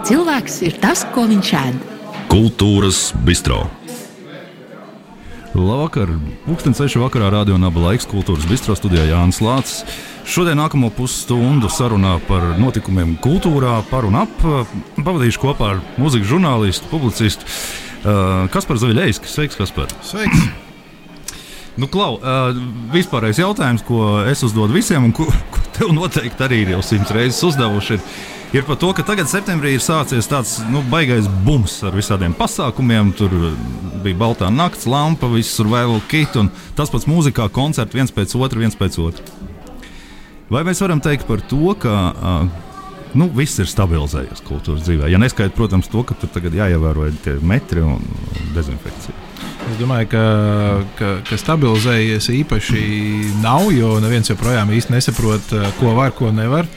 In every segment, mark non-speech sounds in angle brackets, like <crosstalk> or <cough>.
Cilvēks ir tas, ko viņš ēd. Kultūras bistro. Labvakar! Pūkstens 6. vakarā radio naba laiks kultūras bistro studijā Jānis Lācis. Šodien nākamo pusstundu sarunā par notikumiem kultūrā, par un ap. Pavadīšu kopā ar mūzikas žurnālistu, publicistu uh, Kasparu Zaļējsku. Sveiks, Kaspar! Sveiks! Nu, Klau, uh, vispārējais jautājums, ko es uzdodu visiem, un ko <laughs> tev noteikti arī ir jau simts reizes uzdevuši, ir, ir par to, ka tagad septembrī ir sācies tāds nu, baisais bums ar visādiem pasākumiem. Tur bija baltā nakts, lampa, viss tur vēl kit, un tas pats mūzikā koncerts viens pēc otra, viens pēc otra. Vai mēs varam teikt par to, ka uh, nu, viss ir stabilizējies kultūras dzīvē? Ja neskaidrs, protams, to, ka tur tagad jāievēro tie metri un dezinfekcija. Es domāju, ka, ka, ka stabilizējies īpaši nav, jo neviens joprojām īsti nesaprot, ko var, ko nevar.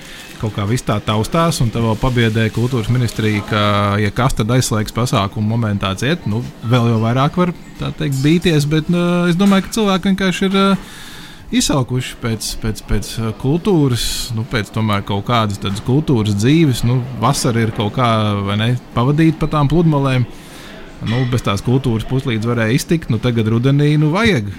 Kaut kā viss tā taustās, un te vēl pabiedēja kultūras ministrija, ka, ja kas tad aizslēgs pasākumu momentā ciet, nu, vēl jau vairāk var teikt, bīties. Bet uh, es domāju, ka cilvēki vienkārši ir. Uh, izsalkuši pēc, pēc, pēc kultūras, nu, pēc tomēr kaut kādas kultūras dzīves. Nu, vasara ir kaut kā ne, pavadīta pa tām pludmalēm. Nu, bez tās kultūras puslīdz varēja iztikt, nu tagad rudenī nu vajag.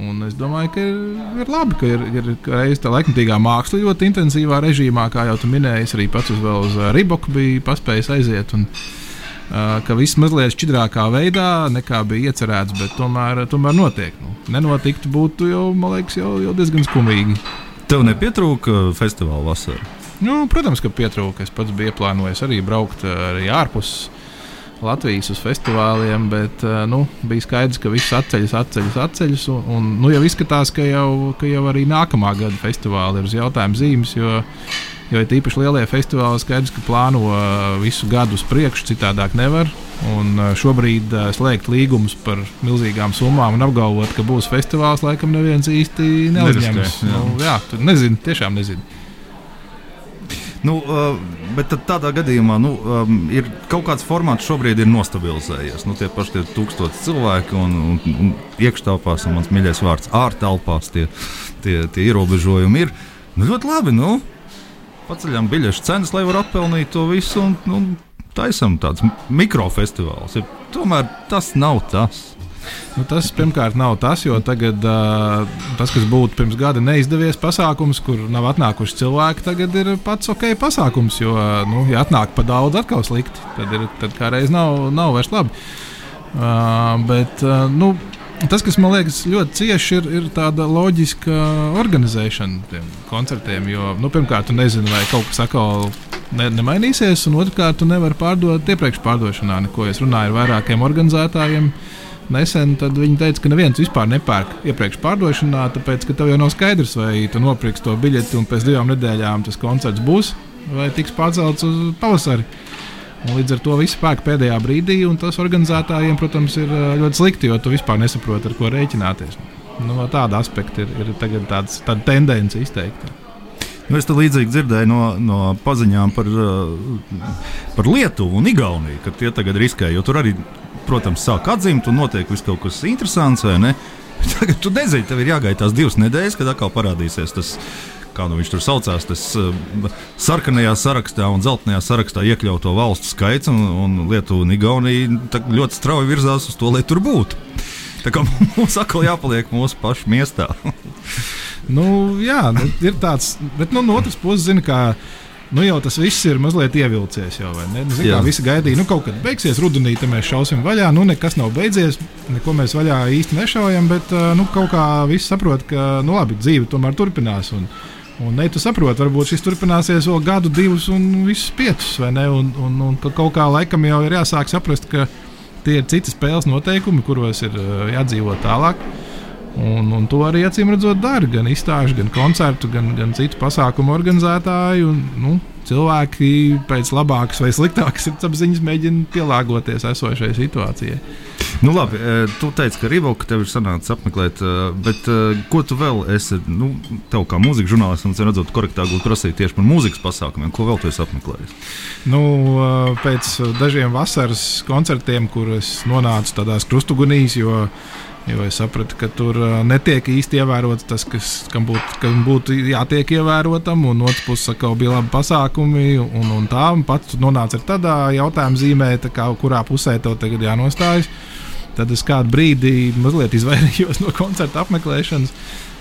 Un es domāju, ka ir, ir labi, ka ir, ir reizē tā laikmatīgā māksla ļoti intensīvā režīmā, kā jau tu minēji. Es arī pats uz, uz Riboku biju paspējis aiziet. Un, uh, ka viss mazliet šķidrākā veidā nekā bija iecerēts, bet tomēr, tomēr notiek. Nu, nenotiktu būtu jau, man liekas, jau, jau diezgan skumīgi. Tev nepietrūka festivāla vasara? Nu, protams, ka pietrūka. Es pats biju ieplānojis arī braukt arī ārpus Latvijas uz festivāliem, bet nu, bija skaidrs, ka viss atceļas, atceļas, atceļas. Un, un nu, jau izskatās, ka jau, ka jau arī nākamā gada festivāli ir uz jautājumu zīmes. Jo, Jo īpaši lielie festivāli, skaidrs, ka plāno uh, visu gadu uz priekšu, citādāk nevar. Un uh, šobrīd slēgt līgumus par milzīgām summām un apgalvot, ka būs festivāls, laikam neviens īsti neuzņems. Jā, nu, jā tur nezinu, tiešām nezinu. Nu, bet tādā gadījumā nu, ir kaut kāds formāts šobrīd ir nostabilizējies. Nu, tie paši tie tūkstoši cilvēki un, un, un iekštelpās, un mans mīļākais vārds - ārtelpās, tie, tie, tie ierobežojumi ir. Nu, ļoti labi. Nu, paceļam biļešu cenas, lai varētu atpelnīt to visu. Un, nu, taisam tāds mikrofestivāls. Ja tomēr tas nav tas. Nu, tas pirmkārt nav tas, jo tagad uh, tas, kas būtu pirms gada neizdevies pasākums, kur nav atnākuši cilvēki, tagad ir pats ok pasākums. Jo, nu, ja atnāk pa daudz, atkal slikti, tad, ir, tad kā reiz nav, nav vairs labi. Uh, bet, uh, nu, Tas, kas man liekas ļoti cieši, ir, ir tāda loģiska organizēšana tiem koncertiem. Jo, nu, pirmkārt, tu nezini, vai kaut kas atkal ne, nemainīsies, un otrkārt, tu nevari pārdot iepriekš pārdošanā neko. Es runāju ar vairākiem organizētājiem. Nesen viņi teica, ka neviens vispār nepērk iepriekš pārdošanā, tāpēc, ka tev jau nav skaidrs, vai tu nopirksi to biļeti un pēc divām nedēļām tas koncerts būs vai tiks pārcelts uz pavasari. Un līdz ar to viss pērk pēdējā brīdī, un tas organizētājiem, protams, ir ļoti slikti, jo tu vispār nesaproti, ar ko rēķināties. Nu, no tāda aspekta ir, ir tāds, tāda tendence izteikti. Nu, es līdzīgi dzirdēju no, no paziņām par, par Lietuvu un Igauniju, ka tie tagad riskē. Jo tur arī, protams, sāk atzīmt, un notiek kaut kas interesants. Tagad tu nezini, tev ir jāgaida tās divas nedēļas, kad atkal parādīsies tas kā nu viņš tur saucās, tas uh, sarkanajā sarakstā un zeltainajā sarakstā iekļauto valstu skaits, un, un Lietuva un Igaunija ļoti strauji virzās uz to, lai tur būtu. Tā kā <laughs> mums atkal jāpaliek mūsu pašu miestā. nu, jā, nu, ir tāds, bet nu, no otras puses, zinu, kā. Nu, jau tas viss ir mazliet ievilcies. Jau, ne? nu, zin, visi gaidīja, nu, kaut kad beigsies rudenī, tad mēs šausim vaļā. Nu, nekas nav beidzies, neko mēs vaļā īsti nešaujam, bet nu, kaut kā viss saprot, ka nu, labi, dzīve tomēr turpinās. Un, Un ne, tu saproti, varbūt šis turpināsies vēl gadu, divus un visus piecus, vai ne? Un, un, un kaut kā laikam jau ir jāsāk saprast, ka tie ir citi spēles noteikumi, kuros ir jādzīvot tālāk. Un, un to arī acīm redzot, dara gan izstāžu, gan koncertu, gan, gan citu pasākumu organizētāji. Un, nu, cilvēki pēc labākas vai sliktākas apziņas mēģina pielāgoties esošajai situācijai. Nu, labi, e, tu teici, ka Rīvoka tev ir sanācis apmeklēt, e, bet e, ko tu vēl esi, nu, tev kā mūzikas žurnālistam, redzot, korektāk būtu prasīt tieši par mūzikas pasākumiem, ko vēl tu esi apmeklējis? Nu, pēc dažiem vasaras koncertiem, kur es nonācu tādās krustugunīs, jo Jo es sapratu, ka tur uh, netiek īsti ievērots tas, kas, kam, būt, kam būtu jātiek ievērotam. Un otrs puses atkal bija labi pasākumi. Un, un tā un pats nonāca ar tādā jautājuma zīmē, tā kā, kurā pusē tev tagad jānostājas. Tad es kādu brīdi mazliet izvairījos no koncerta apmeklēšanas.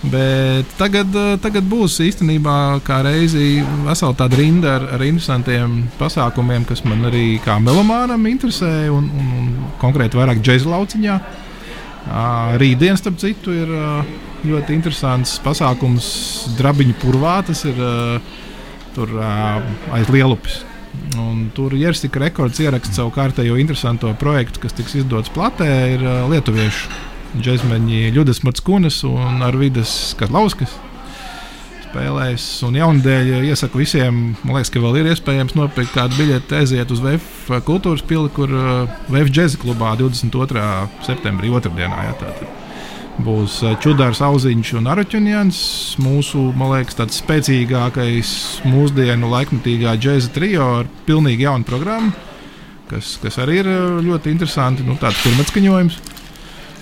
Bet tagad, uh, tagad būs īstenībā kā reizi vesela tāda rinda ar, ar interesantiem pasākumiem, kas man arī kā melomānam interesē, un, un, un konkrēti vairāk džēza lauciņā. Rītdien, starp citu, ir ļoti interesants pasākums Drabiņu purvā. Tas ir tur aiz Lielupes. Un tur Jersika rekords ieraksta savu kārtējo interesanto projektu, kas tiks izdots platē. Ir lietuviešu džekmeņi Ļudis Matskunis un Arvidas Kazlauskas spēlēs. Un jaunadēļ iesaku visiem, man liekas, ka vēl ir iespējams nopirkt kādu biļeti, aiziet uz VF kultūras pili, kur uh, VF džēza klubā 22. septembrī, otrdienā. Jā, tātad. Būs Čudārs, Auziņš un Araķunjans. Mūsu, man liekas, tāds spēcīgākais mūsdienu laikmatīgā džēza trio ar pilnīgi jaunu programmu, kas, kas arī ir ļoti interesanti. Nu, tāds pirmatskaņojums.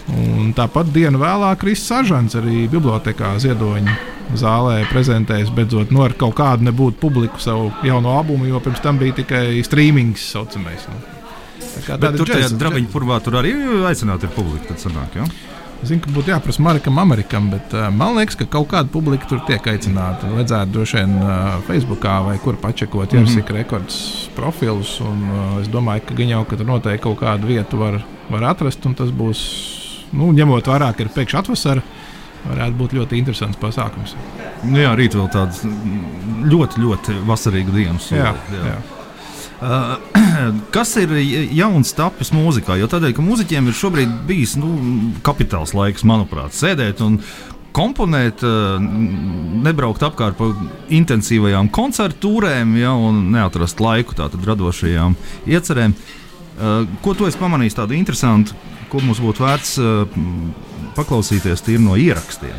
Un tāpat dienu vēlāk Kristis Ažants arī bibliotekā Ziedoņa zālē prezentēs, beidzot, nu, ar kaut kādu nebūtu publiku savu jauno albumu, jo pirms tam bija tikai streamings saucamais. Nu. Bet tur tajā drabiņu purvā tur arī aicināti ir publika. Tad sanāk? Es zinu, ka būtu jāprasa Markam, Amerikam, bet uh, man liekas, ka kaut kāda publika tur tiek aicināta. Vajadzētu droši vien uh, Facebookā vai kur pačekot mm -hmm. Jārsika rekords profilus. Un, uh, es domāju, ka gan jau, ka tur noteikti kaut kādu vietu var, var atrast, un tas būs, nu, ņemot vērā, ka ir pēkšņi atvasara varētu būt ļoti interesants pasākums. Nu jā, rīt vēl tāds ļoti, ļoti vasarīgs dienas. Jā, jā. jā. Uh, <clears throat> kas ir jauns tapis mūzikā? Jo tādēļ, ka mūziķiem ir šobrīd bijis nu, kapitāls laiks, manuprāt, sēdēt un komponēt, uh, nebraukt apkārt pa intensīvajām koncertu tūrēm, ja, un neatrast laiku tādām radošajām iecerēm. Uh, ko tu esi pamanījis tādu interesantu, ko mums būtu vērts paklausīties tīri no ierakstiem.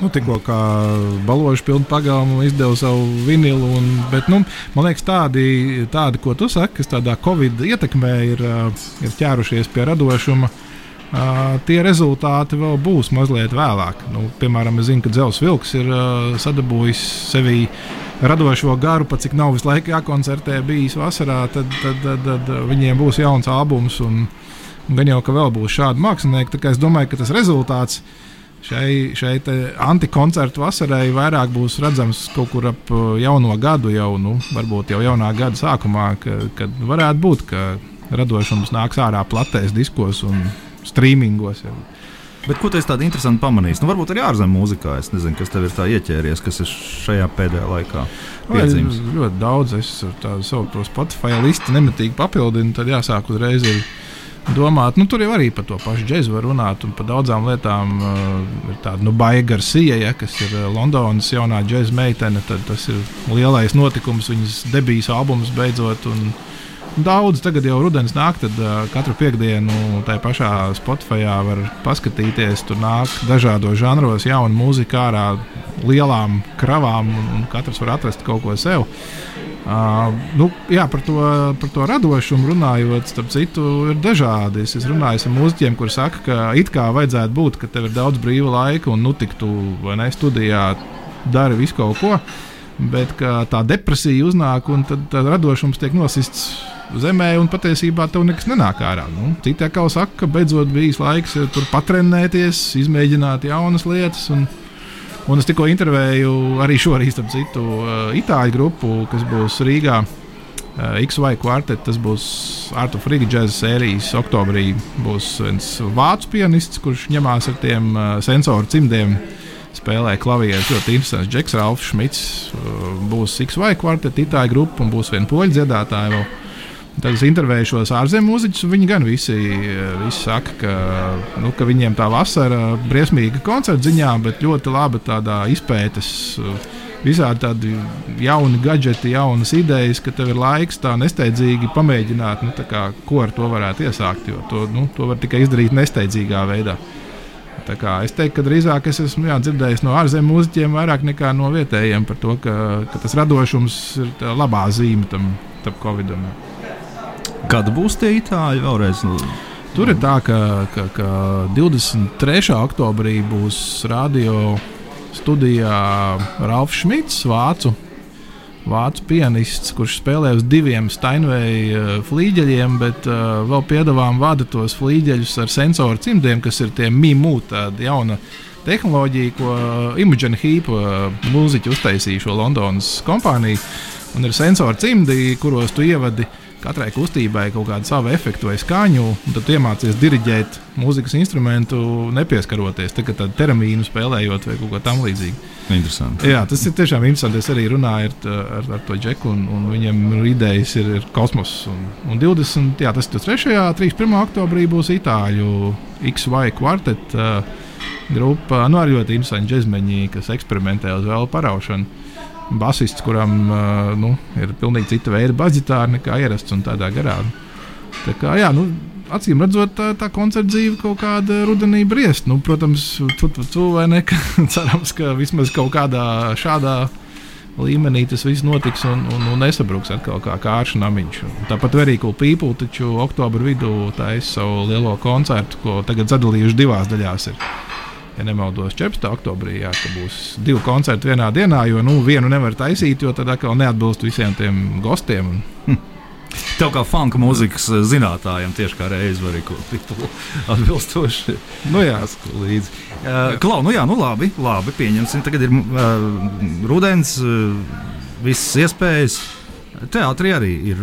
Nu, Tikko kā balāžu pilnu pagalmu izdeva savu vinilu, un, bet nu, man liekas, tādi, tādi, ko tu saki, kas tādā Covid ietekmē ir, ir ķērušies pie radošuma. Uh, tie rezultāti vēl būs mazliet vēlāk. Nu, piemēram, es zinu, ka Dzels Vilks ir uh, sadabūjis sevī radošo garu, pat cik nav visu laiku jākoncertē, bijis vasarā, tad, tad, tad, tad viņiem būs jauns albums. Un, uh, Gan jau, ka vēl būs šādi mākslinieki. Es domāju, ka tas rezultāts šai, šai antikoncertu vasarai vairāk būs redzams kaut kur ap uh, jauno gadu, jau nu, varbūt jau jaunā gada sākumā, ka, kad varētu būt, ka radošums nāks ārā platēs diskos un streamingos. Jau. Bet ko tas tāds interesants pamanījis? Nu, varbūt arī ārzemju mūzikā. Es nezinu, kas tev ir tā ieķēries, kas ir šajā pēdējā laikā. Piedzīves. Ļoti daudz. Es tādu savu Spotify listu nemitīgi papildinu. Tad jāsāk uzreiz ar domāt. Nu, tur jau arī par to pašu džēzu var runāt, un par daudzām lietām uh, ir tāda nu, baiga Garcia, ja, kas ir uh, Londonas jaunā džēza meitene. Tas ir lielais notikums, viņas debijas albums beidzot. Un, Daudz tagad jau rudenis nāk, tad uh, katru piekdienu tajā pašā Spotify var paskatīties. Tur nāk dažādos žanros, jauna mūzika ārā, lielām kravām, un, un katrs var atrast kaut ko sev. Uh, nu, jā, par to, par to radošumu runājot, starp citu, ir dažādi. Es, es runāju ar mūziķiem, kuriem saka, ka it kā vajadzētu būt, ka tev ir daudz brīva laika un nu tik tu ne studijā dari visu kaut ko. Bet tā depresija uznāk, un tad radošums tiek nosists zemē, un patiesībā tev nekas nenāk ārā. Nu, Citi atkal saka, ka beidzot bijis laiks tur patrenēties, izmēģināt jaunas lietas. Un, Un es tikko intervēju arī šorīt, starp citu, uh, itāļu grupu, kas būs Rīgā. Uh, XY kvartet, tas būs Artu Friga džēza sērijas. Oktobrī būs viens vācu pianists, kurš ņemās ar tiem uh, sensoru cimdiem. Spēlē klavierus ļoti interesants. Džeks Ralfs Šmits būs XY kvartet, itāļu grupa un būs viena poļu dziedātāja. Vēl. Tad es intervēju šos ārzemju mūziķus. Viņi gan visi, visi saka, ka, nu, ka viņiem tā vasara briesmīga koncerta ziņā, bet ļoti laba tādā izpētes. Visādi tādi jauni gadgeti, jaunas idejas, ka tev ir laiks tā nesteidzīgi pamēģināt, nu, kā, ko ar to varētu iesākt. Jo to, nu, to var tikai izdarīt nesteidzīgā veidā. Es teiktu, ka drīzāk es esmu jā, dzirdējis no ārzemju mūziķiem vairāk nekā no vietējiem par to, ka, ka tas radošums ir labā zīme tam, tam Covidam. Kad būs tie itāļi vēlreiz? Tur ir tā, ka, ka, ka 23. oktobrī būs radio studijā Ralfs Šmits, Vācu, vācu pianists, kurš spēlē uz diviem Steinveja flīģeļiem, bet uh, vēl piedāvām vada tos flīģeļus ar sensoru cimdiem, kas ir tie mīmū, tāda jauna tehnoloģija, ko Imogen Heap mūziķi uztaisīja šo Londonas kompāniju. Un ir sensori cimdi, kuros tu ievadi katrai kustībai kaut kādu savu efektu vai skaņu, un tad iemācies diriģēt mūzikas instrumentu, nepieskaroties tā, tādu teramīnu spēlējot vai kaut ko tamlīdzīgu. Interesanti. Jā, tas ir tiešām interesanti. Es arī runāju ar, ar, ar to džeku, un, un viņam ir idejas, ir, ir kosmos. Un, un 20, jā, tas ir 3. un 31. oktobrī būs Itāļu XY kvartets. Uh, grupa, nu, arī ļoti interesanti džekmeņi, kas eksperimentē uz vēl paraušanu basists, kuram nu, ir pilnīgi cita veida basģitāra nekā ierasts un tādā garā. Tā kā, jā, nu, acīm redzot, tā, tā koncerta dzīve kaut kāda rudenī briest. Nu, protams, ne? <laughs> Cerams, ka vismaz kaut kādā šādā līmenī tas viss notiks un, un, un nesabruks atkal kā kāršu namiņš. Tāpat arī Cool People, taču oktobra vidū taisa savu lielo koncertu, ko tagad sadalījuši divās daļās. Ir ja nemaldos, 14. oktobrī, jā, ka būs divi koncerti vienā dienā, jo nu, vienu nevar taisīt, jo tad atkal neatbilst visiem tiem gostiem. Hm. Tev kā funka mūzikas zinātājiem tieši kā reizes var būt atbilstoši. Nu, jā, līdzi. Klau, nu jā, nu labi, labi pieņemsim. Tagad ir uh, rudens, uh, visas iespējas. Teātrī arī ir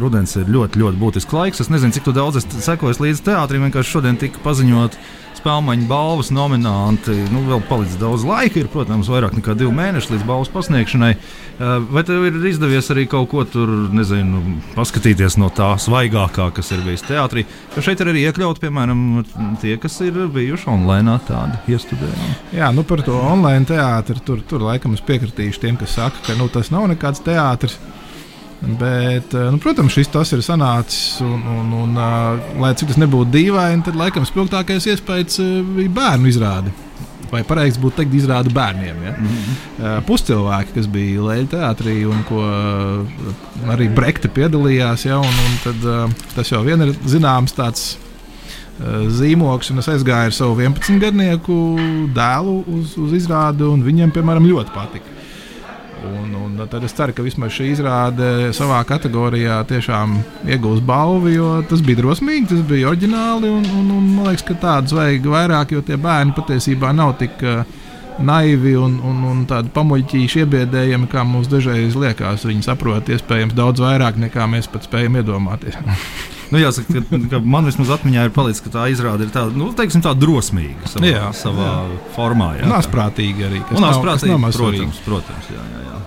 rudens, ir ļoti, ļoti būtisks laiks. Es nezinu, cik daudz es sekoju līdzi teātrim. Vienkārši šodien tika paziņots, spēļu balvas nominanti. Nu, vēl palicis daudz laika, ir, protams, vairāk nekā divi mēneši līdz balvas pasniegšanai. Eh, vai tev ir izdevies arī kaut ko tur, nezinu, paskatīties no tā svaigākā, kas ir bijis teātrī? Jo šeit ir arī iekļauti, piemēram, tie, kas ir bijuši online tādi iestudējumi. Jā, nu par to online teātri tur, tur laikam es piekritīšu tiem, kas saka, ka nu, tas nav nekāds teātris. Bet, eh, nu, protams, šis tas ir sanācis. Un, un, un, uh, lai cik tas nebūtu dīvaini, tad laikam spilgtākais iespējas uh, bija bērnu izrāde. Vai pareizi būtu teikt, izrāda bērniem. Ja? Mm -hmm. puscilvēki, kas bija Leļa teātrī un ko arī Brekta piedalījās. Ja? Un, un tad, tas jau ir zināms tāds zīmogs, un es aizgāju ar savu 11 gadnieku dēlu uz, uz izrādi, un viņiem, piemēram, ļoti patika. Un, un tad es ceru, ka vismaz šī izrāde savā kategorijā tiešām iegūs balvu, jo tas bija drosmīgi, tas bija oriģināli. Un, un, un man liekas, ka tādus vajag vairāk, jo tie bērni patiesībā nav tik uh, naivi un, un, un tādi pamuļķīši iebiedējami, kā mums dažreiz liekas. Viņi saprot iespējams daudz vairāk nekā mēs pat spējam iedomāties. <laughs> Nu, jāsaka, ka, ka man vismaz atmiņā ir palicis, ka tā izrāde ir tāda, nu, teiksim, tā drosmīga savā, jā, savā jā. formā. Jā, Nāsprātīgi arī. Nāsprātīgi, protams, protams. Jā, jā, jā.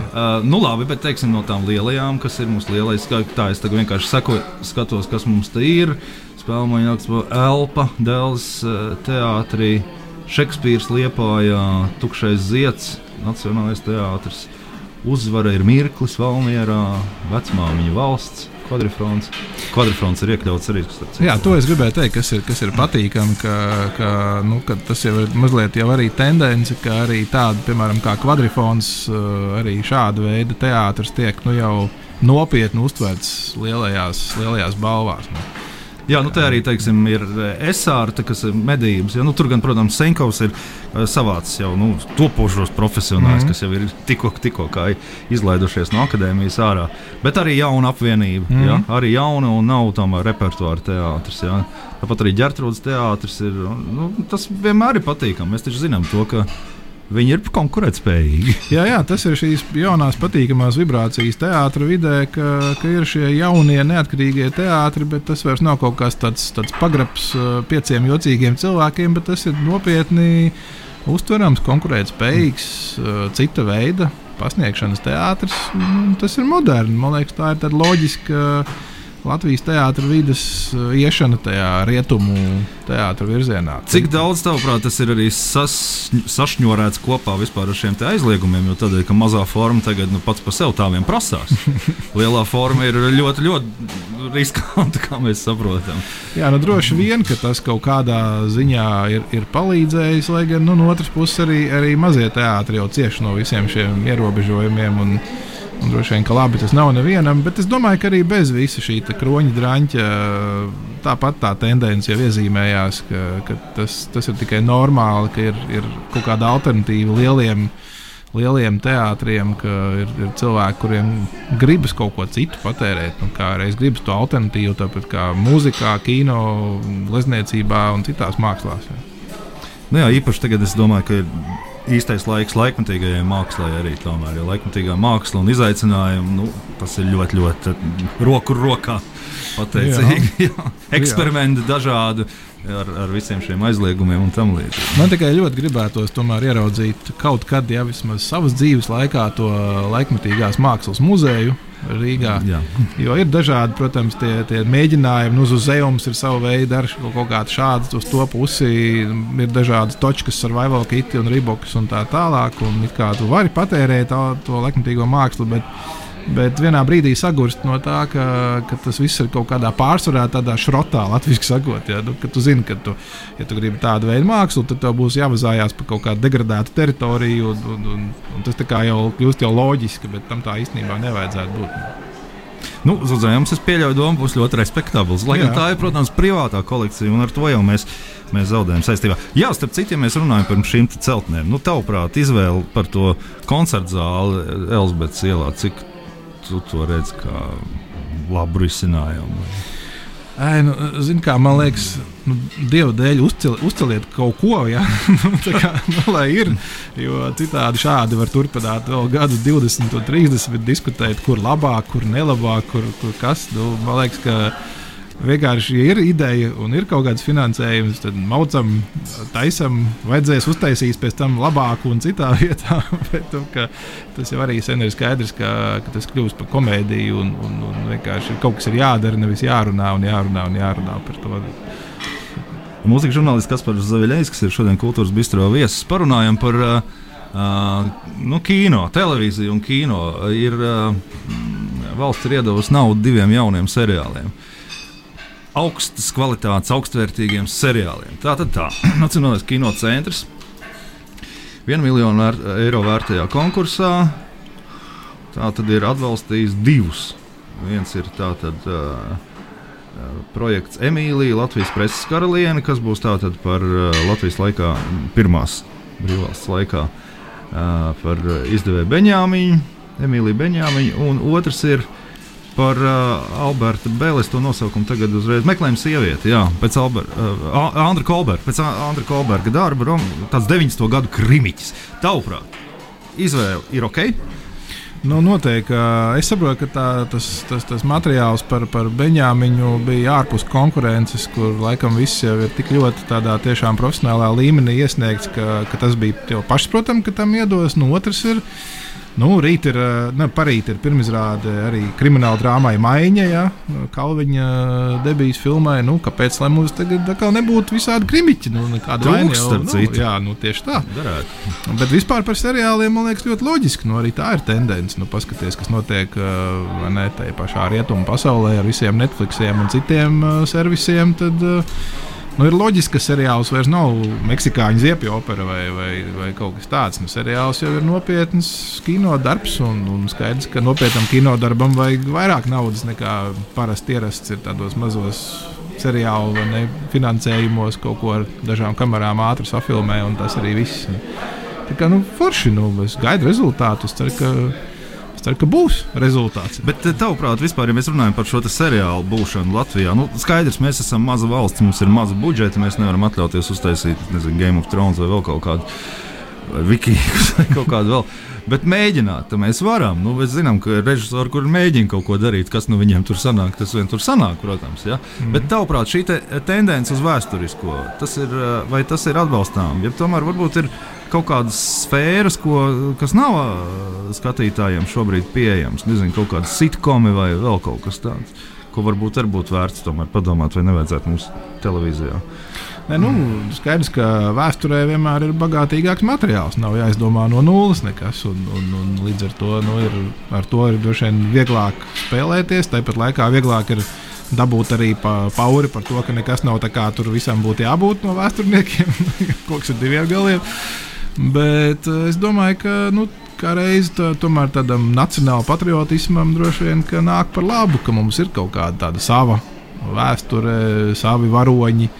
Uh, nu, labi, bet teiksim, no tām lielajām, kas ir mūsu lielais, tā es vienkārši sekoju, skatos, kas mums te ir. Spēlēju Jākspo, Elpa, Dēls, uh, Teātrī, Šekspīrs, Liepājā, Tukšais Zieds, Nacionālais teātris. Uzvara ir Mirklis, Valmierā, Vecmāmiņa valsts kvadrifrons. Kvadrifrons ir iekļauts arī. Jā, to es gribēju teikt, kas ir, kas ir patīkami, ka, ka, nu, ka tas jau ir mazliet jau arī tendence, ka arī tāda, piemēram, kā kvadrifons, eh, arī šāda veida teātris tiek nu, jau nopietni uztverts lielajās, lielajās balvās. Nu. Jā, nu tā arī teiksim, ir esārta, kas ir medības. Ja, nu, tur gan, protams, Senkovs ir uh, savāds jau nu, topošos profesionāļus, mm -hmm. kas jau ir tikko, tikko izlaidušies no akadēmijas ārā. Bet arī jauna apvienība. Mm -hmm. ja, arī jauna un nav tomēr repertuāra teātris. Ja. Tāpat arī ģērbtrūdas teātris ir. Nu, tas vienmēr ir patīkami. Mēs taču zinām to, ka Viņi ir konkurētspējīgi. <laughs> jā, jā, tas ir šīs jaunās, patīkamās vibrācijas teātris vidē, ka, ka ir šie jaunie, neatkarīgie teātri, bet tas vairs nav kaut kas tāds, tāds pagrabs uh, pieciem jocīgiem cilvēkiem, bet tas ir nopietni uztverams, konkurētspējīgs, uh, cita veida pasniegšanas teātris. Tas ir moderns. Man liekas, tā ir loģiska Latvijas teātris vidas uh, iešana tajā rietumu teātris virzienā. Cik daudz, tavuprāt, tas ir arī sas, sašņorēts kopā ar šiem aizliegumiem? Jo tādēļ, ka mazā forma tagad nu, pats par sevi tā vien prasās. <laughs> Lielā forma ir ļoti, ļoti riskanta, kā mēs saprotam. Jā, nu droši vien, ka tas kaut kādā ziņā ir, ir palīdzējis, lai gan nu, no otras puses arī, arī mazie teātris jau cieši no visiem šiem ierobežojumiem. Un droši vien, ka labi tas nav nevienam, bet es domāju, ka arī bez visa šī kroņa drāņķa tāpat tā tendence jau iezīmējās, ka, ka tas, tas ir tikai normāli, ka ir, ir kaut kāda alternatīva lieliem, lieliem teātriem, ka ir, ir cilvēki, kuriem gribas kaut ko citu patērēt, un kā reiz gribas to alternatīvu, tāpat kā mūzikā, kino, glezniecībā un citās mākslās. Ja. Nu jā, īpaši tagad es domāju, ka ir īstais laiks laikmatīgajai mākslai arī tomēr. Jo laikmatīgā māksla un izaicinājumi nu, tas ir ļoti, ļoti roku rokā pateicīgi. <laughs> Eksperimenti dažādi. Ar, ar visiem šiem aizliegumiem un tam līdzīgi. Man tikai ļoti gribētos ieraudzīt kaut kad, ja vismaz savas dzīves laikā, to laikmatīgās mākslas muzeju, Rīgā. Jā. Jo ir dažādi, protams, tie, tie mēģinājumi. Nu, uz zemes ir sava veida ar kaut kādu šādu, uz to pusi ir dažādas točkas, survival kiti un ribokas un tā tālāk. Un kā tu vari patērēt to, to laikmatīgo mākslu, bet Bet vienā brīdī sagurst no tā, ka, ka tas viss ir kaut kādā pārsvarā, tādā šrotā, latviešu sakot. Ja, nu, tu zini, ka, tu, ja tu gribi tādu veidu mākslu, tad tev būs jāvazājās pa kaut kādu degradētu teritoriju. Un, un, un, un tas jau kļūst jau loģiski, bet tam tā īstenībā nevajadzētu būt. Nu, Zudzīgs, es pieļauju, domu būs ļoti respektabls. Lai gan tā ir, protams, privātā kolekcija, un ar to jau mēs, mēs zaudējam saistībā. Jā, starp citu, ja mēs runājam par šīm celtnēm, nu, tavuprāt, izvēle par to koncertu zāli Elizabetes ielā, cik tu to redzi kā labu risinājumu? Ai, nu, zin, kā, man liekas, nu, Dieva dēļ uzcel, uzceliet kaut ko, ja? <laughs> Nu, kā, nu, lai ir. Jo citādi šādi var turpināt vēl gadus, 20, 30, diskutēt, kur labāk, kur nelabāk, kur, kur kas. Nu, man liekas, ka vienkārši ja ir ideja un ir kaut kāds finansējums, tad maucam, taisam, vajadzēs uztaisīt pēc tam labāku un citā <laughs> vietā. Bet, nu, tas jau arī sen ir skaidrs, ka, ka tas kļūst par komēdiju un, un, un vienkārši kaut kas ir jādara, nevis jārunā un jārunā un jārunā par to. Mūzikas žurnālists Kaspars Zaviļais, kas ir šodien kultūras bistro viesis, parunājam par uh, nu, kino, televīziju un kino. Ir, uh, valsts ir iedavusi naudu diviem jauniem seriāliem. Uh, augstas kvalitātes, augstvērtīgiem seriāliem. Tā tad tā, <clears throat> Nacionālais kino centrs. 1 miljonu vēr, eiro vērtajā konkursā. Tā tad ir atbalstījis divus. Viens ir tātad, uh, projekts Emīlija, Latvijas preses karaliene, kas būs tātad par uh, Latvijas laikā, pirmās brīvvalsts laikā, uh, par izdevēju Beņāmiņu, Emīliju Beņāmiņu, un otrs ir uh, par uh, Alberta Bēlis to nosaukumu tagad uzreiz meklējam sievieti. Jā, pēc Alberta, uh, Andra Kolberga, pēc Andra Kolberga darba, rom, tāds 90. gadu krimiķis. Tavuprāt, izvēle ir ok? Nu, noteikti. Es saprotu, ka tā, tas, tas, tas materiāls par, par Beņāmiņu bija ārpus konkurences, kur laikam viss jau ir tik ļoti tādā tiešām profesionālā līmenī iesniegts, ka, ka tas bija pašsaprotami, ka tam iedos. Nu, otrs ir Nu, rīt ir, eh, ne, parīt ir pirmizrāde arī krimināla drāmai Maiņa, ja, Kalviņa eh, debijas filmai. Nu, kāpēc lai mums tagad nebūtu visādi krimiķi? Nu, kāda vaina jau nu, jā, nu, tieši tā. Darētu. Bet vispār par seriāliem man liekas ļoti loģiski. Nu, arī tā ir tendence. Nu, paskaties, kas notiek eh, ne, tajā pašā rietumu pasaulē ar visiem Netflixiem un citiem servisiem. Tad, Nu, ir loģiski, ka seriāls vairs nav meksikāņu ziepju opera vai, vai, vai kaut kas tāds. Nu, seriāls jau ir nopietns kino darbs, un, un skaidrs, ka nopietnam kino darbam vajag vairāk naudas nekā parasti ierasts ir tādos mazos seriālu ne, finansējumos, kaut ko ar dažām kamerām ātri safilmē, un tas arī viss. Tā kā nu, forši, nu, es gaidu rezultātus. Ceru, ceru, ka būs rezultāts. Bet, eh, tavuprāt, vispār, ja mēs runājam par šo seriālu būšanu Latvijā, nu, skaidrs, mēs esam maza valsts, mums ir maza budžeta, mēs nevaram atļauties uztaisīt nezinu, Game of Thrones vai vēl kaut kādu Vikings <laughs> vai kaut kādu vēl. Bet mēģināt, mēs varam. Nu, mēs zinām, ka režisori, kur mēģina kaut ko darīt, kas nu viņiem tur sanāk, tas vien tur sanāk, protams. Ja? Mm. Bet, tavuprāt, šī te tendence uz vēsturisko, tas ir, eh, vai tas ir atbalstām? Ja tomēr varbūt ir kaut kādas sfēras, ko, kas nav skatītājiem šobrīd pieejams. Nezinu, kaut kāda sitkomi vai vēl kaut kas tāds, ko varbūt arī būtu vērts padomāt, vai nevajadzētu mums televīzijā. Ne, nu, skaidrs, ka vēsturē vienmēr ir bagātīgāks materiāls. Nav jāizdomā no nulles nekas. Un, un, un līdz ar to, nu, ir, ar to ir droši vien vieglāk spēlēties. Tāpat laikā vieglāk ir dabūt arī pa, pauri par to, ka nekas nav tā kā tur visam būtu jābūt no vēsturniekiem. <laughs> Kas ar diviem galiem. Bet eh, es domāju, ka nu, kā reiz tā, tomēr tādam nacionālam patriotismam droši vien nāk par labu, ka mums ir kaut kāda tāda sava vēsture, savi varoņi.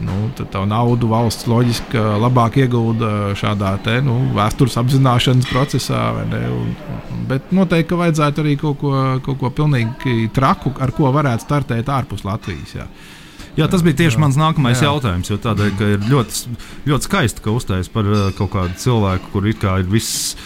Nu, tad tā naudu valsts loģiski labāk iegulda šādā te, nu, vēstures apzināšanas procesā. Un, bet noteikti vajadzētu arī kaut ko, kaut ko pilnīgi traku, ar ko varētu startēt ārpus Latvijas. Jā. Jā, tas bija tieši jā, mans nākamais jā. jautājums. Jo tādēļ, ka ir ļoti, ļoti skaisti, ka uzstājas par kaut kādu cilvēku, kur kā ir viss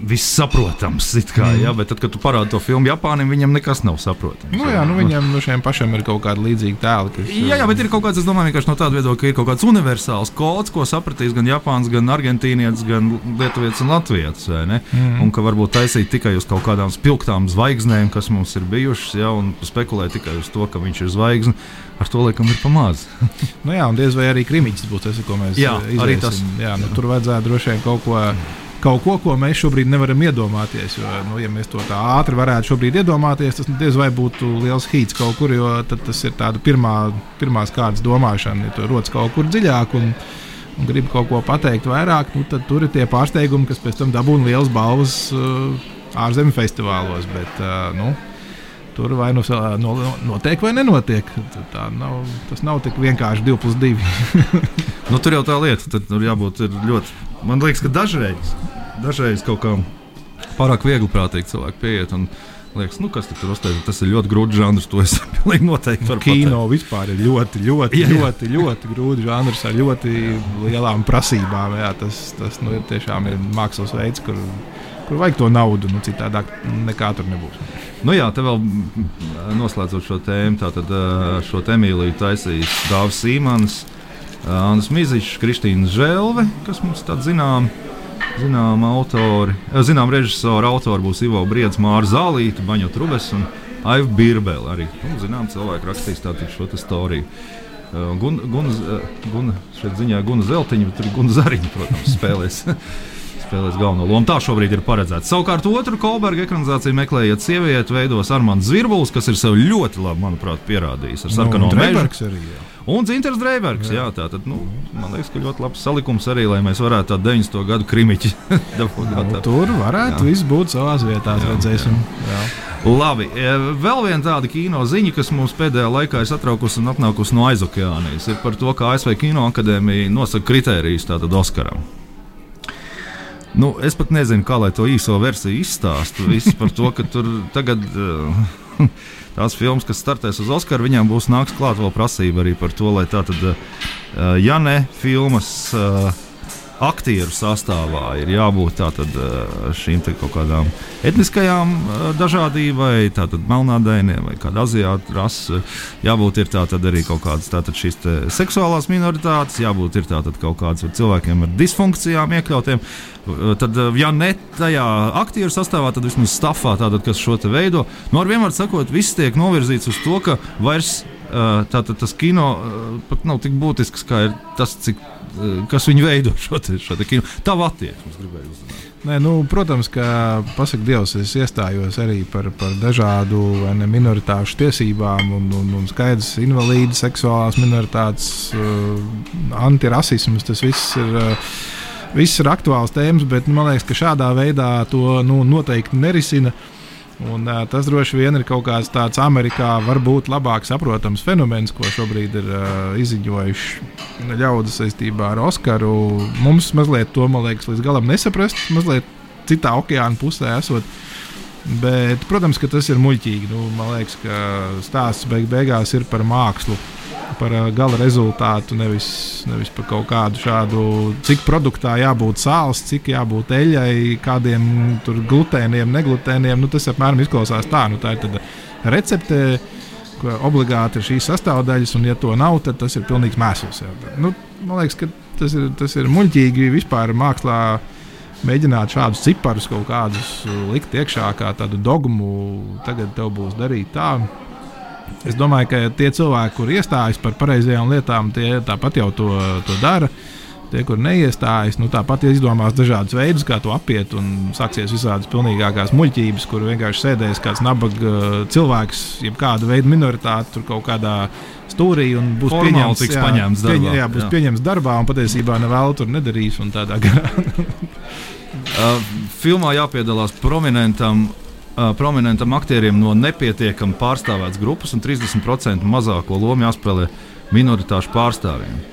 viss saprotams. Kā, mm. ja, bet tad, kad tu parādi to filmu Japānam, viņam nekas nav saprotams. Nu, jā, nu, viņam nu, šiem pašiem ir kaut kāda līdzīga tēla. Kas, jā, jā, bet ir kaut kāds, es domāju, no tāda viedokļa, ka ir kaut kāds universāls kods, ko sapratīs gan Japāns, gan Argentīnietis, gan Lietuvietis un Latvijas. Mm. Un ka varbūt taisīt tikai uz kaut kādām spilgtām zvaigznēm, kas mums ir bijušas, ja, un spekulēt tikai uz to, ka viņš ir zvaigzne. Ar to laikam ir pamāts. <laughs> nu jā, un diez vai arī krimiķis būs tas, ko mēs jā, iziesim. arī tas. Jā, nu, tur vajadzētu droši vien kaut ko. Mm kaut ko, ko mēs šobrīd nevaram iedomāties. Jo, nu, ja mēs to tā ātri varētu šobrīd iedomāties, tas diez vai būtu liels hīts kaut kur, jo tas ir tāds pirmā, pirmās kārtas domāšana, ja tu rodas kaut kur dziļāk. Un, un gribi kaut ko pateikt vairāk, nu, tad tur ir tie pārsteigumi, kas pēc tam dabūna liels balvas uh, ārzemju festivālos. Bet, uh, nu, Tur vai nu no, notiek, vai nenotiek. Tā nav, tas nav tik vienkārši 2 plus 2. <laughs> nu, tur jau tā lieta, tad tur jābūt ļoti. Man liekas, ka dažreiz, dažreiz kaut kā pārāk viegli prātīgi cilvēki pieiet. Un, Liekas, nu, kas tur uzstājas? Tas ir ļoti grūts žanrs. To es <laughs> pilnīgi noteikti varu pateikt. Kino vispār ir ļoti, ļoti, jā, jā. ļoti, ļoti grūts žanrs ar ļoti lielām prasībām. Jā, tas tas nu, ir tiešām ir mākslas veids, kur, kur vajag to naudu. Nu, citādi nekā tur nebūs. Nu jā, te vēl noslēdzot šo tēmu, tātad šo Emīliju taisīs Dārzs Sīmans, Anna Mizičs, Kristīna Žēlve, kas mums tāda zinām. Zinām, autori, zinām, režisori, autori būs Ivo Briedis, Mārcis Zālīte, Baņo Trubes un Aiva Birbele. Arī nu, zinām, cilvēki rakstīs tādu šo storiju. Guna, Guna, Guna, šeit ziņā Guna Zeltiņa, bet tur ir Guna Zariņa, protams, spēlēs. <laughs> spēlēs galveno lomu. Tā šobrīd ir paredzēts. Savukārt, otru Kolberga ekranizāciju meklējiet sievieti, veidos Armāns Zvirbuls, kas ir sev ļoti labi, manuprāt, pierādījis ar nu, sarkano nu, mežu. Arī, jā. Un Zinters Dreibergs. Jā. jā, tā tad, nu, man liekas, ka ļoti labs salikums arī, lai mēs varētu tādu 90. gadu krimiķi <laughs> dabūt. Nu, tur varētu jā. viss būt savā vietā, redzēsim. Jā. Jā. Labi, e, vēl viena tāda kino ziņa, kas mums pēdējā laikā ir satraukusi un atnākusi no aizokeānijas, ir par to, ka ASV Kino akadēmija nosaka kritērijus tātad Oskaram. Nu, es pat nezinu, kā lai to īso versiju izstāstu. Viss par to, ka tur tagad uh, <laughs> tās filmas, kas startēs uz Oskaru, viņām būs nāks klāt vēl prasība arī par to, lai tā tad, uh, ja ne filmas. Uh, aktieru sastāvā ir jābūt tātad, šīm kaut kādām etniskajām dažādībai, tātad melnādainiem vai kāda aziāta rasa. Jābūt ir tātad arī kaut kādas tātad šīs seksuālās minoritātes, jābūt ir tātad kaut kādas cilvēkiem ar disfunkcijām iekļautiem. Tad, ja ne tajā aktieru sastāvā, tad vismaz stāvā, kas šo te veido. Nu, ar vienmēr sakot, viss tiek novirzīts uz to, ka vairs tātad tas kino pat nav tik būtisks, kā ir tas, cik kas viņu veido <laughs> šo, te, šo te kino. Tā attieksme, gribēju uzzināt. Nē, nu, protams, ka pasakot, Dievs, es iestājos arī par, par dažādu ne, minoritāšu tiesībām, un, un, un skaidrs, invalīdi, seksuālās minoritātes, uh, antirasisms. Tas viss ir, uh, viss ir aktuāls tēmas, bet man liekas, ka šādā veidā to nu, noteikti nerisina. Uh, Un, uh, tas droši vien ir kaut kāds tāds Amerikā varbūt labāk saprotams fenomens, ko šobrīd ir uh, izziņojuši ļaudis saistībā ar Oskaru. Mums mazliet to, man liekas, līdz galam nesaprast, mazliet citā okeāna pusē esot. Bet, protams, ka tas ir muļķīgi. Nu, man liekas, ka stāsts beig beigās ir par mākslu par uh, gala rezultātu, nevis, nevis par kaut kādu šādu, cik produktā jābūt sāls, cik jābūt eļai, kādiem glutēniem, neglutēniem. Nu, tas apmēram izklausās tā. Nu, tā ir recepte, obligāti ir šīs sastāvdaļas, un, ja to nav, tad tas ir pilnīgs mēsls. Nu, man liekas, ka tas ir, tas ir muļķīgi vispār mākslā. Mēģināt šādus ciparus kaut kādus likt iekšā, kā tādu dogmu, tagad tev būs darīt tā, Es domāju, ka tie cilvēki, kur iestājas par pareizajām lietām, tie tāpat jau to, to dara. Tie, kur neiestājas, nu, tāpat izdomās dažādus veidus, kā to apiet, un sāksies visādas pilnīgākās muļķības, kur vienkārši sēdēs kāds nabaga cilvēks, jeb kāda veida minoritāte tur kaut kādā stūrī un būs Formāli pieņemts, jā, paņemts darbā. Pieņ, jā, būs jā. pieņemts darbā un patiesībā nevēl tur nedarīs. <laughs> Uh, filmā jāpiedalās prominentam, uh, prominentam aktierim no nepietiekami pārstāvētas grupas, un 30% mazāko lomu jāspēlē minoritāšu pārstāvjiem.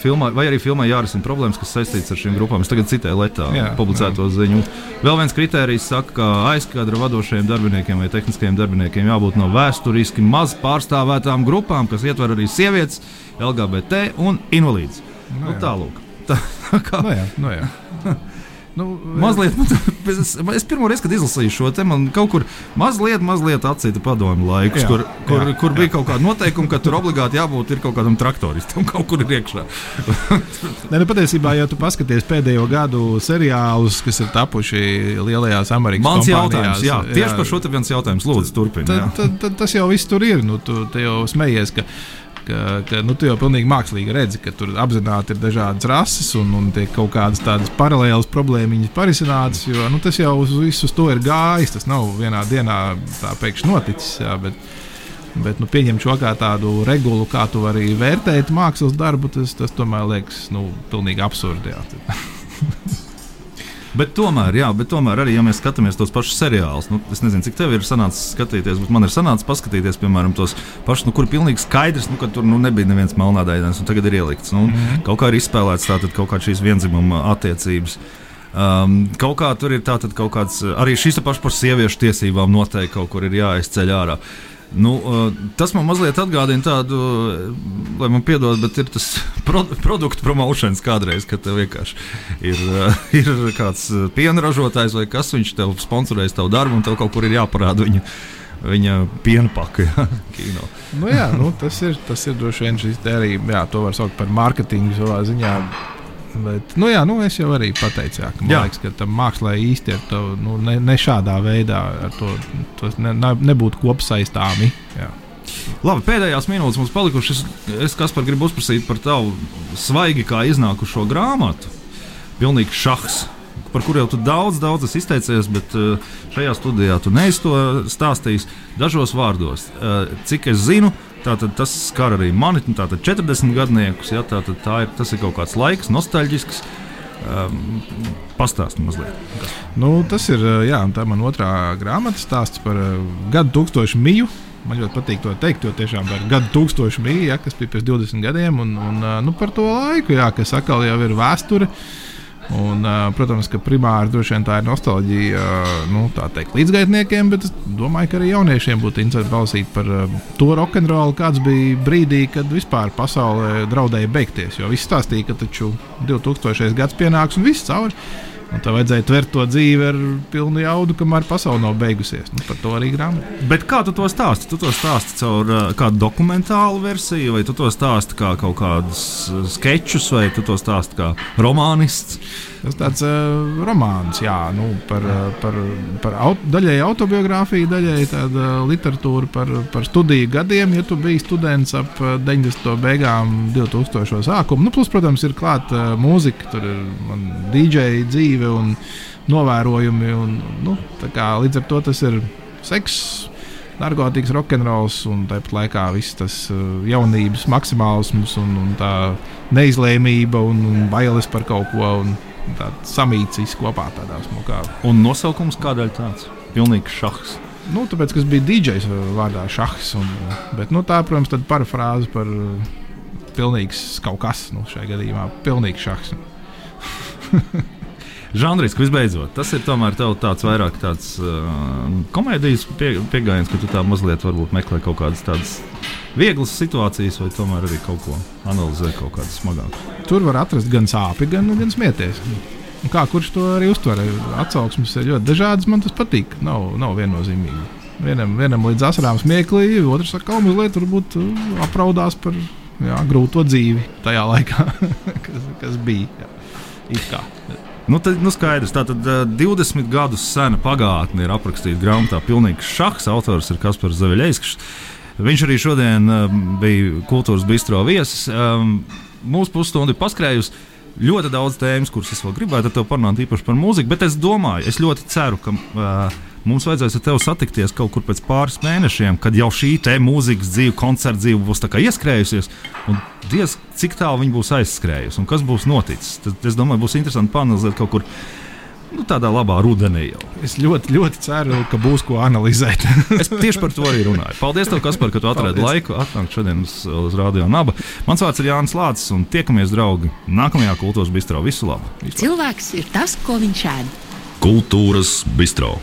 Filmā, vai arī filmā jārisina problēmas, kas saistītas ar šīm grupām. Es tagad citēju Latvijā Jā, publicēto ziņu. Vēl viens kriterijs saka, ka aizkadra vadošajiem darbiniekiem vai tehniskajiem darbiniekiem jābūt no vēsturiski maz pārstāvētām grupām, kas ietver arī sievietes, LGBT un invalīdus. Nu, jā. Tālāk. <laughs> Tā, kā, Nu, jā, nu, jā. <laughs> Nu, <laughs> Mazliet, tā- <laughs> es, es pirmo reizi, kad izlasīju šo te, man kaut kur mazliet, mazliet atcīta padomu laikus, Jā, kur, kur, jā, kur bija kaut kāda noteikuma, ka tur obligāti jābūt ir kaut kādam traktoristam <laughs> kaut kur iekšā. Ne, nu, patiesībā, ja tu paskaties pēdējo gadu seriālus, kas ir tapuši lielajās Amerikas Mans jautājums, jā, tieši par šo te viens jautājums, lūdzu, turpiniet. tas jau viss tur ir. Nu, tu jau smejies, ka, ka, ka nu, tu jau pilnīgi mākslīgi redzi, ka tur apzināti ir dažādas rases un, un tiek kaut kādas tādas paralēlas problēmas parisinātas. Jo nu, tas jau uz visu to ir gājis. Tas nav vienā dienā tā pēkšņi noticis. Jā, bet, Bet, nu, pieņemt šo kā tādu regulu, kā tu vari vērtēt mākslas darbu, tas, tas tomēr liekas nu, pilnīgi absurdi. <laughs> Bet tomēr, jā, bet tomēr arī, ja mēs skatāmies tos pašus seriālus, nu, es nezinu, cik tev ir sanācis skatīties, bet man ir sanācis paskatīties, piemēram, tos pašus, nu, kur pilnīgi skaidrs, nu, ka tur nu, nebija neviens melnādainais, un tagad ir ielikts. Nu, mm -hmm. Kaut kā ir izspēlēts tātad kaut kādas šīs vienzimuma attiecības. Um, kaut kā tur ir tātad kaut kāds, arī šis pašs par sieviešu tiesībām noteikti kaut kur ir jāizceļ ārā. Nu, uh, tas man mazliet atgādina tādu, uh, lai man piedod, bet ir tas <laughs> pro, produktu promotions kādreiz, kad tev vienkārši ir, uh, <laughs> ir kāds uh, piena ražotājs vai kas, viņš tev sponsorēs tavu darbu, un tev kaut kur ir jāparāda viņa, viņa piena paka. Jā, <laughs> kino. Nu, jā, nu, tas ir, tas ir droši vien šis te arī, jā, to var saukt par mārketingu savā ziņā. Bet, nu, jā, nu, es jau arī pateicu, jā, ka liekas, ka tam mākslā īsti ir to, nu, ne, ne šādā veidā to, tas ne, ne, nebūtu kopsaistāmi. Jā. Labi, pēdējās minūtes mums palikušas. Es, kas par gribu uzprasīt par tavu svaigi kā iznākušo grāmatu. Pilnīgi šahs. Par kuru jau tu daudz, daudz esi izteicies, bet uh, šajā studijā tu neesi to stāstījis dažos vārdos. Uh, Cik es zinu, tātad tas skar arī mani, tātad 40 gadniekus. Ja, tātad tā ir, tas ir kaut kāds laiks, nostalģisks. Um, Pastāsti mazliet. Nu, tas ir jā, un tā ir mana otrā grāmata stāsts par uh, gadu tūkstošu miju. Man ļoti patīk to teikt, jo tiešām par gadu tūkstošu miju, ja, kas bija pirms 20 gadiem, un, un uh, nu, par to laiku, jā, kas atkal jau ir vēsture. Un, protams, ka primāri droši vien tā ir nostalģija nu, teikt, līdzgaitniekiem, bet es domāju, ka arī jauniešiem būtu interesanti palasīt par to rokenrolu, kāds bija brīdī, kad vispār pasaulē draudēja beigties. Jo viss stāstīja, ka taču 2000. gads pienāks un viss cauri. Un tā vajadzēja tvert to dzīvi ar pilnu jaudu, kamēr pasaule nav beigusies. Nu, par to arī grāmatā. Bet kā tu to stāsti? Tu to stāsti caur uh, kādu dokumentālu versiju, vai tu to stāsti kā kaut kādus uh, sketčus, vai tu to stāsti kā romānists? Tas tāds uh, romāns, jā, nu, par, uh, par, par aut daļai autobiogrāfiju, daļai tāda literatūra par, par studiju gadiem. Ja tu biji students ap uh, 90. beigām, 2000. sākumu, nu, plus, protams, ir klāta uh, mūzika, tur ir DJ dzīve un novērojumi. Un, nu, kā, līdz ar to tas ir seks. Narkotikas, rokenrols un tāpat laikā viss tas uh, jaunības maksimālisms un, un tā neizlēmība un, un bailes par kaut ko. Un, Tāds samīts viss kopā tādā smukā. Un nosaukums kādēļ tāds? Pilnīgs šahs. Nu, tāpēc, kas bija DJs vārdā Šahs. Un, bet, nu, tā, protams, ir parafrāze par uh, pilnīgs kaut kas. Nu, šajā gadījumā pilnīgs šahs. <laughs> Žanriski visbeidzot, tas ir tomēr tāds vairāk tāds uh, komēdijas pie, pieejams, ka tu tā mazliet meklē kaut kādas tādas vieglas situācijas, vai tomēr arī kaut ko analizē, kaut kādas smagākas. Tur var atrast gan sāpes, gan, gan smieties. Un kā kurš to arī uztver? Atsauksmes ir ļoti dažādas. Man tas patīk. Nav, nav viennozīmīgi. Vienam, vienam līdz asarām smieklīgi, otrs atkal mazliet varbūt uh, apraudās par jā, grūto dzīvi tajā laikā, <laughs> kas, kas bija. Jā. It kā. Nu, tad, nu skaidrs, tā tad uh, 20 gadus sena pagātne ir aprakstīta grāmatā. Pilnīgs šachs, autors ir Kaspars Zaviļskis. Viņš arī šodien bija kultūras bistro viesis. Mūsu pusstunda ir paskrējusi. Ļoti daudz tēmas, kuras es vēl gribētu ar tevi parunāt, īpaši par mūziku, bet es domāju, es ļoti ceru, ka uh, mums vajadzēs ar tevi satikties kaut kur pēc pāris mēnešiem, kad jau šī te mūzikas dzīve, koncerta dzīve būs ieskrējusies. Un diez cik tālu viņa būs aizskrējusi un kas būs noticis. Tad, es domāju, būs interesanti panelizēt kaut kur nu, tādā labā rudenī jau. Es ļoti, ļoti ceru, ka būs ko analizēt. <laughs> es tieši par to arī runāju. Paldies, tev, Kaspar, ka tu atradi laiku atnākt šodien uz, uz Radio Naba. Mans vārds ir Jānis Lācis, un tiekamies, draugi, nākamajā kultūras bistro. Visu labu! Cilvēks ir tas, ko viņš ēd. Kultūras bistro.